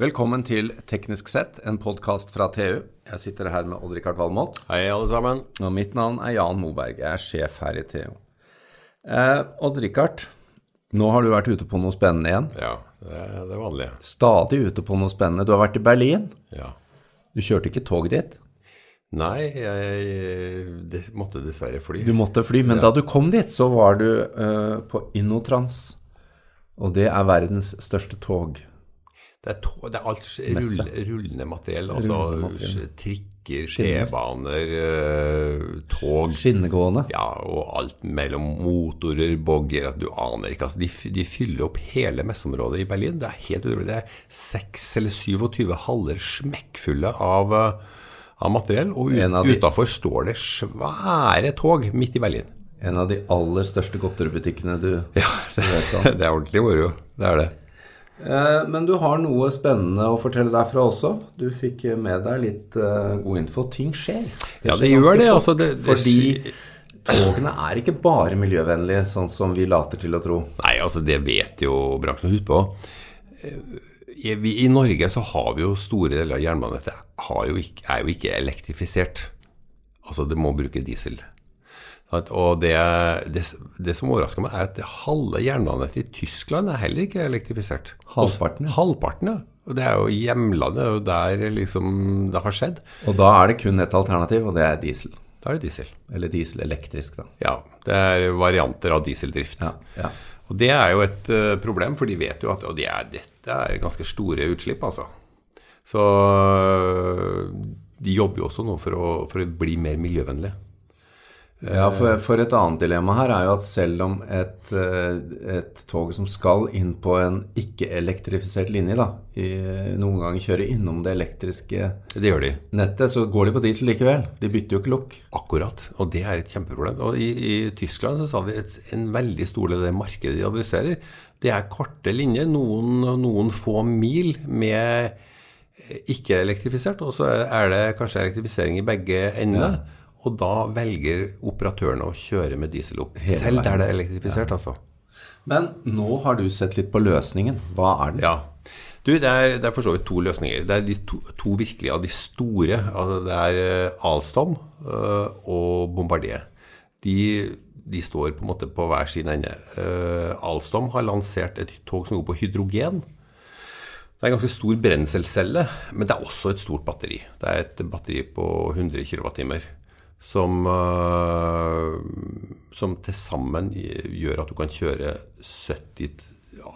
Velkommen til Teknisk sett, en podkast fra TU. Jeg sitter her med Odd-Rikard Valmot. Hei, alle sammen. Og mitt navn er Jan Moberg. Jeg er sjef her i TU. Eh, Odd-Rikard, nå har du vært ute på noe spennende igjen. Ja, det er det vanlige. Stadig ute på noe spennende. Du har vært i Berlin. Ja. Du kjørte ikke tog dit. Nei, jeg det måtte dessverre fly. Du måtte fly, men da du kom dit, så var du eh, på Innotrans. Og det er verdens største tog. Det er, to, det er alt rull, rullende materiell. Altså Rullende materiell. trikker, skjebaner T-baner, eh, tog. Skinnegående. Ja, og alt mellom motorer, bogger at Du aner ikke. Altså, de, de fyller opp hele messeområdet i Berlin. Det er helt utrolig. Det er 6 eller 27 haller smekkfulle av, eh, av materiell. Og ut, utafor står det svære tog midt i Berlin. En av de aller største godteributikkene du Ja, det, vet om. det er ordentlig moro. Det er det. Eh, Men du har noe spennende å fortelle derfra også. Du fikk med deg litt eh, god info. Ting skjer. Ja, skjer det gjør det, altså, det- det fordi togene er ikke bare miljøvennlige, sånn som vi later til å tro. Nei, altså det vet jo bransjen. Husk på. eh, I, vi- I Norge så har vi jo store deler av jernbanenettet har er jo ikke elektrifisert. Altså det må bruke diesel. At- Og det, det, det som overrasker meg, er at det halve jernbanenettet i Tyskland er heller ikke elektrifisert. Halvparten, Også, Halvparten, ja. Og det er jo hjemlandet, det er der liksom det har skjedd. Og da er det kun ett alternativ, og det er diesel. Da er det diesel. Eller dieselelektrisk, da. Ja, det er varianter av dieseldrift. Ja, ja. Og det er jo et eh, problem, for de vet jo at og det er, dette er ganske store utslipp, altså. Så øh, de jobber jo også nå for å, for å bli mer miljøvennlige. Ja, for, for et annet dilemma her er jo at selv om et, eh, et tog som skal inn på en ikke-elektrifisert linje, da, i, noen ganger kjører innom det elektriske Det de. nettet, så går de på diesel likevel. De bytter jo ikke lokk. Akkurat. Og det er et kjempeproblem. Og i, i Tyskland så sa de at en veldig stor del av det markedet de adresserer, det er korte linjer, noen, noen få mil med eh, ikke elektrifisert, og så er det kanskje elektrifisering i begge ender. Og da velger operatørene å kjøre med diesellokk. Selv der det er elektrifisert, altså. Men nå har du sett litt på løsningen. Hva er den? Ja. Du, det er, det er for så vidt to løsninger. Det er de to, to virkelig av de store. Altså det er eh, Alstom eh, og Bombardier. De, de står på en måte på hver sin ende. Uh, Alstom har lansert et tog som går på hydrogen. Det er en ganske stor brenselcelle, men det er også et stort batteri. Det er et batteri på 100 kWt som, uh, som til sammen gjør at du kan kjøre 70, ja,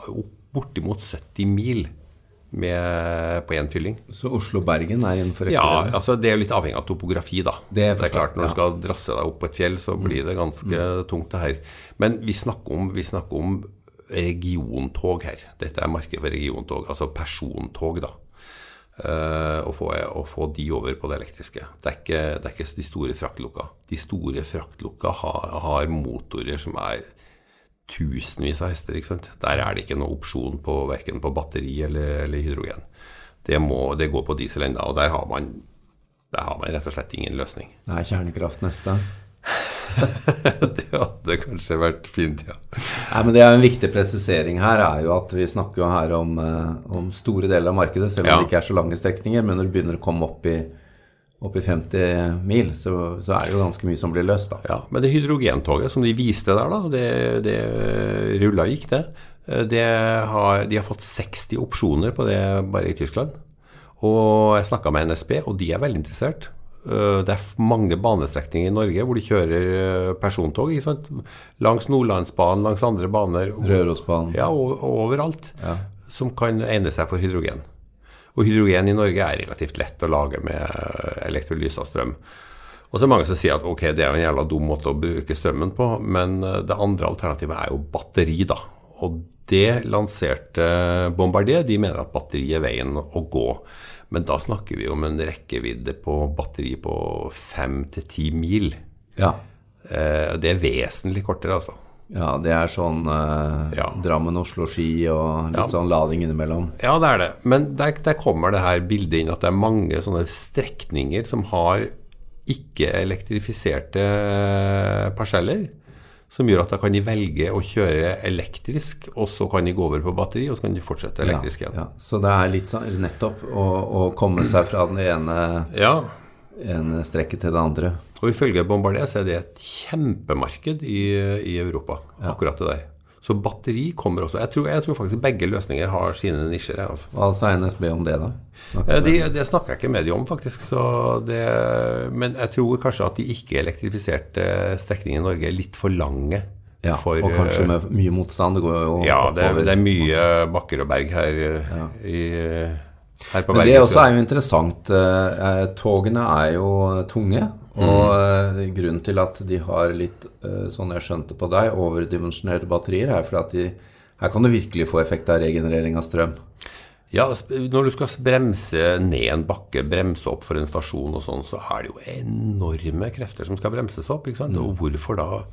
bortimot 70 mil med, på én fylling. Så Oslo-Bergen er innenfor Ja, rekkevidde? altså det er jo litt avhengig av topografi, da. Det Det er er, klart, når du skal drasse deg opp på et fjell, så blir det ganske tungt, det her. Men vi snakker om, vi snakker om regiontog her. Dette er markedet for regiontog, altså persontog, da. Eh, å, få, å få de over på det elektriske. Det er ikke, det er ikke de store fraktlokka. De store fraktlokka har, har motorer som er tusenvis av hester. ikke sant? Der er det ikke noe opsjon på verken på batteri eller, eller hydrogen. Det, må, det går på diesel enda, og der har, man, der har man rett og slett ingen løsning. Det er kjernekraft neste. det hadde kanskje vært fint, ja. Nei, men det er En viktig presisering her er jo at vi snakker jo her om, eh, om store deler av markedet, selv om Ja. det ikke er så lange strekninger. Men når du begynner å komme opp i, opp i 50 mil, så, så er det jo ganske mye som blir løst. da. Ja, Men det hydrogentoget som de viste der, da, det, det rulla gikk, det. det har, de har fått 60 opsjoner på det bare i Tyskland. Og jeg snakka med NSB, og de er veldig interessert. Eh, Det er mange banestrekninger i Norge hvor de kjører eh, persontog. Langs Nordlandsbanen, langs andre baner. Rørosbanen. Ja, og, og overalt. Som kan egne seg for hydrogen. Og hydrogen i Norge er relativt lett å lage med elektrolyse og strøm. Og så er det mange som sier at ok, det er jo en jævla dum måte å bruke strømmen på, men eh, det andre alternativet er jo batteri, da. Og det lanserte Bombardier. De mener at batteri er veien å gå. Men da snakker vi om en rekkevidde på batteri på fem til ti mil. Ja. Eh, Det er vesentlig kortere, altså. ja, det er sånn eh, Ja. Drammen-Oslo-ski og litt Ja. sånn lading innimellom. Ja, det er det. Men der, der kommer det her bildet inn at det er mange sånne strekninger som har ikke-elektrifiserte parseller, som gjør at da kan de velge å kjøre elektrisk, og så kan de gå over på batteri, og så kan de fortsette elektrisk igjen. Ja, ja. Så det er litt sånn nettopp å, å komme seg fra den ene, Ja, ene strekket til det andre. og ifølge Bombardier så er det et kjempemarked i, i Europa, akkurat det der. Så batteri kommer også. Jeg tror, jeg tror faktisk begge løsninger har sine nisjer. Altså. Hva sa NSB om det, da? Snakker Eh, Det, det snakker jeg ikke med de om, faktisk. Så det, men jeg tror kanskje at de ikke-elektrifiserte strekningene i Norge er litt for lange. ja, for, og kanskje eh, med mye motstand. Det går jo Ja, det, det er mye bakker og berg her, ja. i, her på Men det også er jo interessant. Eh, eh, togene er jo tunge. Og Mm. eh, grunnen til at de har litt, eh, sånn jeg skjønte på deg, overdimensjonerte batterier, er fordi at de, her kan du virkelig få effekt av regenerering av strøm. Ja, når du skal bremse ned en bakke, bremse opp for en stasjon og sånn, så er det jo enorme krefter som skal bremses opp. ikke sant? Og hvorfor da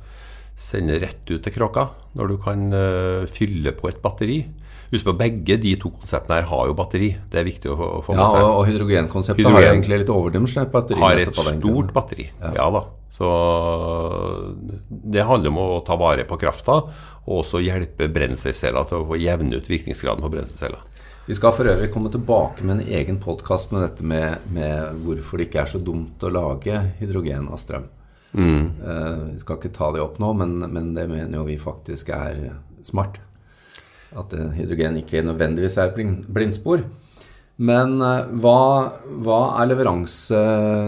sende rett ut til kråka, når du kan eh, fylle på et batteri? Husk på, begge de to konseptene her har jo batteri. Det er viktig å få, Ja, med seg. seg. og hydrogenkonseptet har Hydrogen. jo egentlig litt overdimensjonert batteri. har et stort batteri. Ja. da. Så det handler om å ta vare på krafta, og også hjelpe brenselcella til å få jevne ut virkningsgraden på brenselcella. Vi skal for øvrig komme tilbake med en egen podkast med dette med, med hvorfor det ikke er så dumt å lage hydrogen av strøm. Eh, vi skal ikke ta det opp nå, men, men det mener jo vi faktisk er smart. At eh, hydrogen ikke nødvendigvis er blindspor. Men eh, hva, hva er leveranse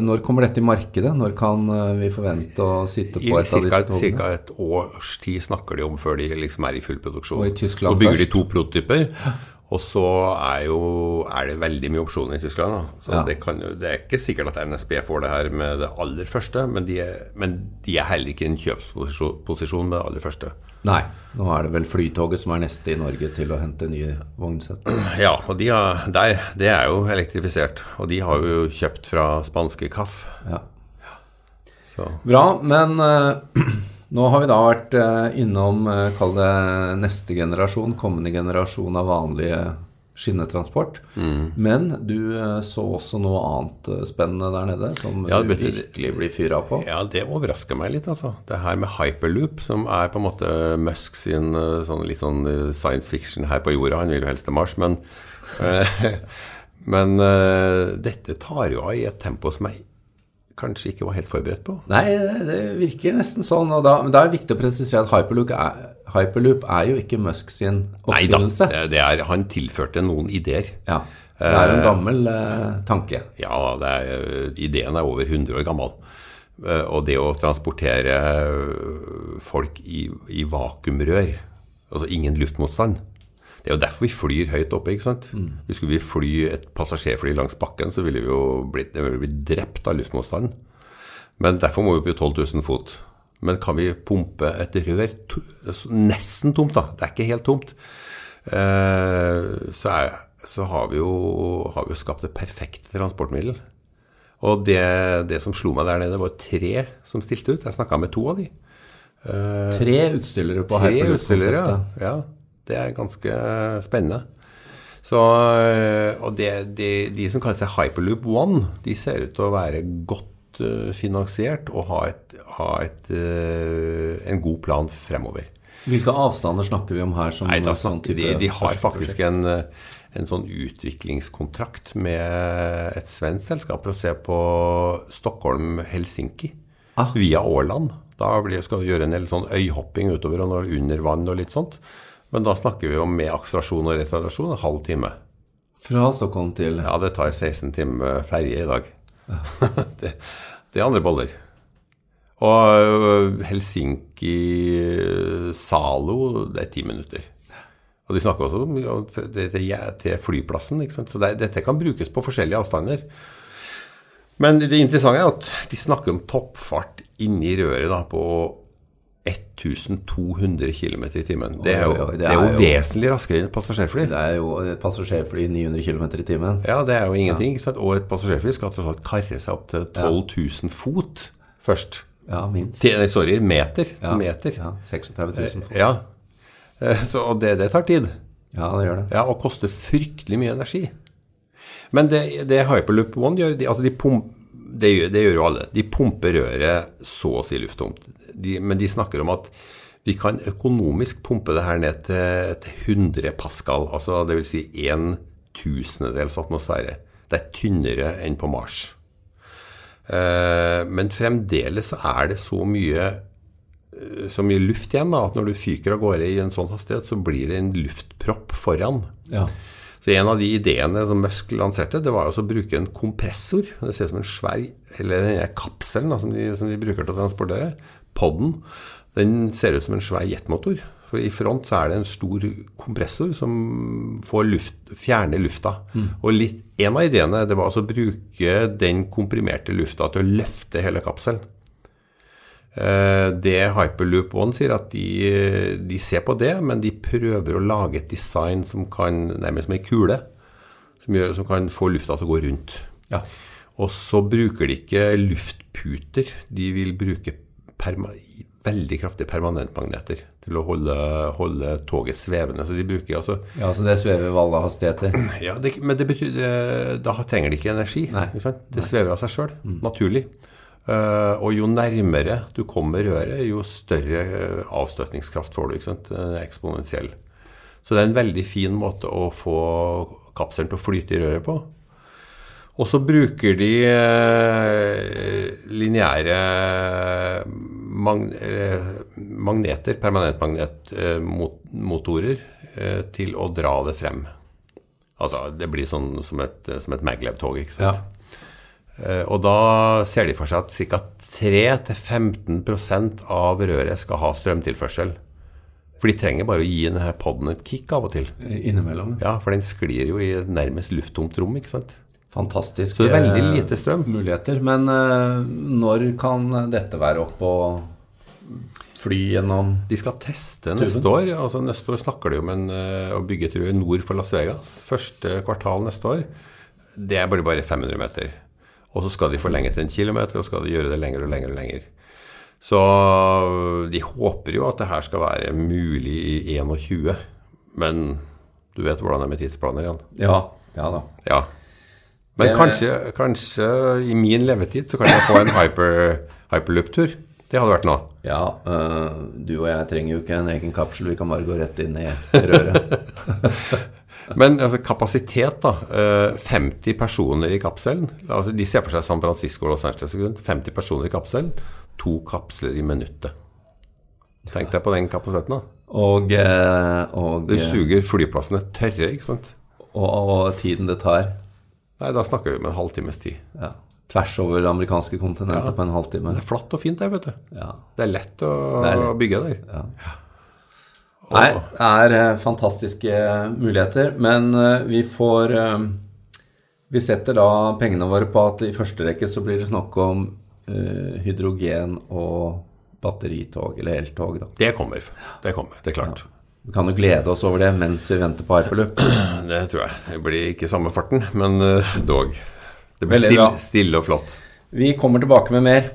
Når kommer dette i markedet? Når kan vi forvente å sitte på et av disse ca. et års tid snakker de om før de liksom er i full produksjon. Og i Tyskland Nå bygger de to prototyper. Og så er, jo, er det veldig mye opsjoner i Tyskland. Da. Så Ja. det, kan, det er ikke sikkert at NSB får det her med det aller første, men de er, men de er heller ikke i en kjøpsposisjon med det aller første. Nei, nå er det vel Flytoget som er neste i Norge til å hente nye vognsett. Ja, og de har, der, det er jo elektrifisert. Og de har jo kjøpt fra spanske Kaff. Ja. Så Bra, men eh, nå har vi da vært eh, innom, uh, kall det neste generasjon, kommende generasjon av vanlige skinnetransport. Mm. Men du eh, så også noe annet eh, spennende der nede, som Ja, du det virkelig blir fyra på. Ja, det overrasker meg litt, altså. Det her med hyperloop, som er på en måte Musk sin eh, sånn, litt sånn eh, science fiction her på jorda. Han vil jo helst til Mars, men eh, Men eh, dette tar jo av i et tempo som jeg kanskje ikke var helt forberedt på. Nei, det, virker nesten sånn. Og da, men da er det viktig å presisere at hyperloop er, hyperloop er jo ikke Musk sin Nei da, det, er, han tilførte noen ideer. Ja, det er en gammel eh, tanke. Ja, det er, eh, ideen er over 100 år gammel. Eh, Og det å transportere eh, folk i, i vakuumrør, altså ingen luftmotstand Det er jo derfor vi flyr høyt oppe. ikke sant? Hvis skulle vi fly et passasjerfly langs bakken, så ville vi jo blitt, ville blitt drept av luftmotstand. Men derfor må vi opp i 12 000 fot. Men kan vi pumpe et rør to, nesten tomt, da? Det er ikke helt tomt. Eh, så, er, så har vi jo har vi jo skapt det perfekte transportmiddel. Og det, det som slo meg der nede, var tre som stilte ut. Jeg snakka med to av de. Tre utstillere på Tre utstillere, ja. ja. Det er ganske spennende. Så, øh, og det, de, de som kaller seg Hyperloop One, de ser ut til å være godt øh, finansiert og ha, et, ha et, øh, en god plan fremover. Hvilke avstander snakker vi om her? Som Nei, da sånn de, de har faktisk en, en sånn utviklingskontrakt med et svensk selskap for å se på Stockholm-Helsinki Ah. via Åland. Da skal vi gjøre en del sånn øyhopping utover og under vann og litt sånt. Men da snakker vi om med akselerasjon og retardasjon en halv time. Fra Stockholm til Ja, det tar 16 timer ferje i dag. det, det er andre boller. Og Helsinki-Zalo, det er ti minutter. Og de snakker også om det, til flyplassen. ikke sant? Så det, dette kan brukes på forskjellige avstander. Men det interessante er at de snakker om toppfart inni røret da, på 1200 km i timen. Det er jo, det er jo vesentlig raskere enn et passasjerfly. Det er jo et passasjerfly 900 km i timen. Ja, det er jo ingenting. Ja. Og et passasjerfly skal tross alt karre seg opp til 12 000 fot først. Ja, minst. Sorry, meter. Ja, meter. Ja, 36 000 fot. Ja. Eh, Så, og det, det tar tid. Ja, det gjør det. Ja, Og koster fryktelig mye energi. Men det, det Hyperloop One gjør, de, altså de, pum, det gjør, det gjør jo alle. De pumper røret så å si lufttomt. De, men de snakker om at vi kan økonomisk pumpe det her ned til, til 100 pascal, altså dvs. Si en tusendedels atmosfære. Det er tynnere enn på Mars. Eh, men fremdeles er det så mye, eh, så mye luft igjen da, at når du fyker av gårde i en sånn hastighet, så blir det en luftpropp foran. Ja. Så En av de ideene som Musk lanserte, det var å bruke en kompressor. Det ser ut som en svær Eller den kapselen da, som, de, som de bruker til å transportere. Podden. Den ser ut som en svær jetmotor. For I front så er det en stor kompressor som får luft, fjerner lufta. Mm. Og litt, En av ideene det var å bruke den komprimerte lufta til å løfte hele kapselen. Eh, det Hyperloop One sier at de, de, ser på det, men de prøver å lage et design som kan nærmest som ei kule. Som, gjør, som, kan få lufta til å gå rundt. Ja. Og så bruker de ikke luftputer. De vil bruke veldig kraftige permanentmagneter til å holde, holde, toget svevende. Så de bruker altså Ja, så det svever ved alle hastigheter? Ja, det, men det betyr, da trenger de ikke energi. Nei. Ikke det svever av seg sjøl, mm. naturlig. Uh, og jo nærmere du kommer røret, jo større uh, avstøtningskraft får du. ikke sant? Eksponentiell. Så det er en veldig fin måte å få kapselen til å flyte i røret på. Og så bruker de lineære mag magneter, permanentmagnetmotorer, til å dra det frem. Altså, det blir sånn som et, et Maglev-tog, ikke sant. Ja. Eh, og da ser de for seg at ca. 3-15% av røret skal ha strømtilførsel. For de trenger bare å gi denne poden et kick av og til. Innimellom. Ja, For den sklir jo i et nærmest lufttomt rom. ikke sant? Fantastisk. Så det er veldig lite strøm. Muligheter. Men når kan dette være oppe og fly gjennom De skal teste tuben? neste år. altså Neste år snakker de om en, å bygge et rør nord for Las Vegas. Første kvartal neste år. Det bare, bare 500 meter. Og så skal de forlenge til en kilometer, og skal de gjøre det lenger og lenger og lenger. Så de håper jo at det her skal være mulig i 21. Men du vet hvordan det er med tidsplaner, Jan? Ja. Ja da. Ja. Men det... kanskje, kanskje, i min levetid så kan jeg få en hyper, hyperloop-tur. Det hadde vært noe. Ja, øh, du og jeg trenger jo ikke en egen kapsel. Vi kan bare gå rett inn i røret. Men altså, kapasitet, da. 50 eh, personer i kapselen. Altså, de ser for seg San Francisco og Los Angeles. 50 personer i kapselen. To kapsler i minuttet. Tenk deg på den kapasiteten, da. Og, eh, og Du suger flyplassene tørre, ikke sant? Og, og, tiden det tar? Nei, da snakker vi om en halvtimes tid. Ja. Tvers over det amerikanske kontinentet ja. på en halvtime. Det er flatt og fint der, vet du. Ja. Det er lett å, er lett. bygge der. Ja. Nei, det er eh, fantastiske muligheter. Men eh, vi får eh, Vi setter da pengene våre på at i første rekke så blir det snakk om hydrogen og batteritog, eller eltog, da. Det kommer. Det kommer, det er klart. Ja. Vi kan jo glede oss over det mens vi venter på hyperloop. Det tror jeg. Det blir ikke samme farten, men dog. Det blir stille, stille og flott. Vi kommer tilbake med mer.